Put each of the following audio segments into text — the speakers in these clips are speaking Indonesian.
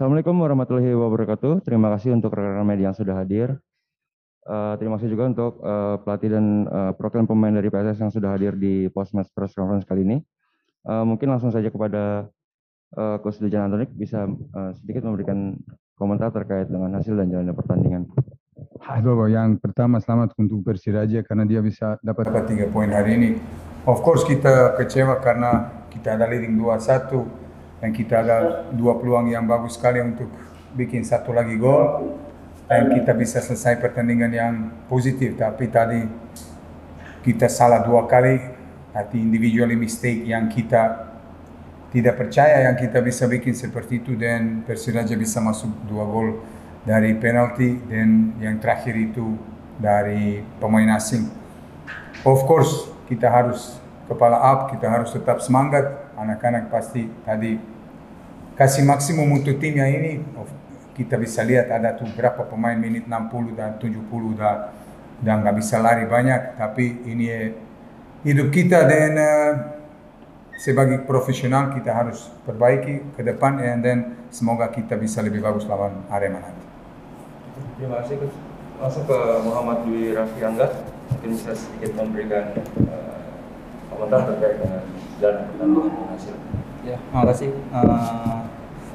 Assalamualaikum warahmatullahi wabarakatuh. Terima kasih untuk rekan-rekan media yang sudah hadir. Uh, terima kasih juga untuk uh, pelatih dan uh, perwakilan pemain dari PSS yang sudah hadir di post match press conference kali ini. Uh, mungkin langsung saja kepada uh, Coach Dujan Antonik bisa uh, sedikit memberikan komentar terkait dengan hasil dan jalannya pertandingan. Halo, yang pertama selamat untuk Persiraja karena dia bisa dapat tiga poin hari ini. Of course kita kecewa karena kita ada leading 2-1 dan kita ada dua peluang yang bagus sekali untuk bikin satu lagi gol. Dan kita bisa selesai pertandingan yang positif. Tapi tadi kita salah dua kali. Arti individual mistake yang kita tidak percaya yang kita bisa bikin seperti itu. Dan Persiraja bisa masuk dua gol dari penalti. Dan yang terakhir itu dari pemain asing. Of course kita harus kepala up, kita harus tetap semangat. Anak-anak pasti tadi kasih maksimum untuk timnya ini kita bisa lihat ada tuh berapa pemain menit 60 dan 70 dan dan nggak bisa lari banyak tapi ini hidup kita dan uh, sebagai profesional kita harus perbaiki ke depan dan then semoga kita bisa lebih bagus lawan Arema nanti. Terima kasih Coach. Langsung ke Muhammad Dwi Raffi Angga mungkin bisa sedikit memberikan komentar terkait dengan dan pertandingan hasil. Ya, terima kasih. Uh,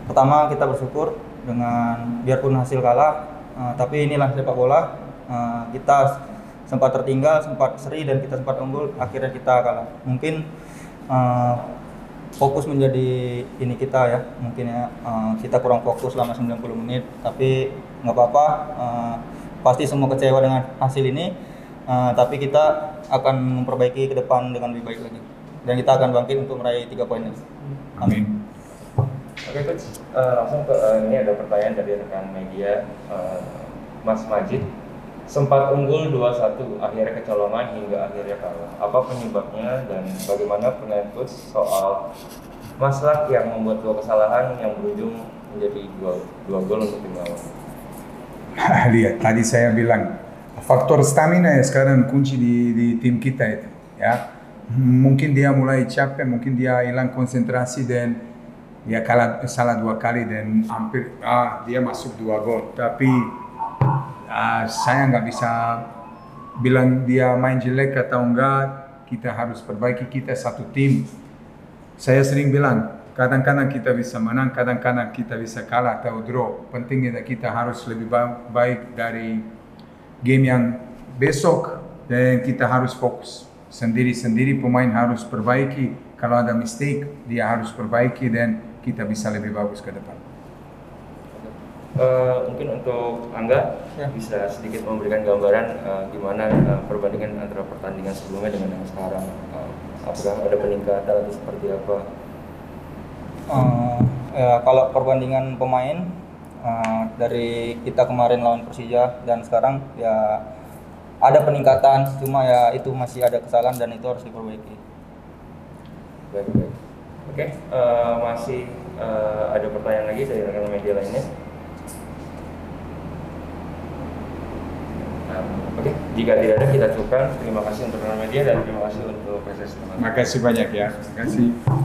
pertama kita bersyukur dengan biarpun hasil kalah uh, tapi inilah sepak bola. Uh, kita sempat tertinggal sempat seri dan kita sempat unggul akhirnya kita kalah. Mungkin uh, fokus menjadi ini kita ya. Mungkin ya uh, kita kurang fokus selama 90 menit tapi nggak apa-apa. Uh, pasti semua kecewa dengan hasil ini uh, tapi kita akan memperbaiki ke depan dengan lebih baik lagi dan kita akan bangkit untuk meraih tiga poin ini. Amin. Oke coach, uh, langsung ke uh, ini ada pertanyaan dari rekan media uh, Mas Majid. Sempat unggul 2-1, akhirnya kecolongan hingga akhirnya kalah. Apa penyebabnya dan bagaimana penilaian coach soal masalah yang membuat dua kesalahan yang berujung menjadi dua, dua gol untuk tim lawan? Lihat, tadi saya bilang faktor stamina ya sekarang kunci di, di tim kita itu. Ya, mungkin dia mulai capek, mungkin dia hilang konsentrasi dan dia kalah salah dua kali dan hampir ah, dia masuk dua gol. Tapi ah, saya nggak bisa bilang dia main jelek atau enggak. Kita harus perbaiki kita satu tim. Saya sering bilang kadang-kadang kita bisa menang kadang-kadang kita bisa kalah atau draw. Pentingnya kita harus lebih baik dari game yang besok dan kita harus fokus sendiri-sendiri pemain harus perbaiki kalau ada mistake dia harus perbaiki dan kita bisa lebih bagus ke depan. Uh, mungkin untuk Angga ya. bisa sedikit memberikan gambaran uh, gimana uh, perbandingan antara pertandingan sebelumnya dengan yang sekarang. Uh, apakah ada peningkatan atau seperti apa? Uh, ya, kalau perbandingan pemain uh, dari kita kemarin lawan Persija dan sekarang ya ada peningkatan, cuma ya itu masih ada kesalahan dan itu harus diperbaiki. Baik, baik. Oke, okay, uh, eh, masih uh, ada pertanyaan lagi dari rekan media lainnya. Um, Oke, okay. jika tidak ada kita cukupkan. Terima kasih untuk rekan media dan terima kasih untuk PSS. Terima kasih banyak ya. Terima kasih.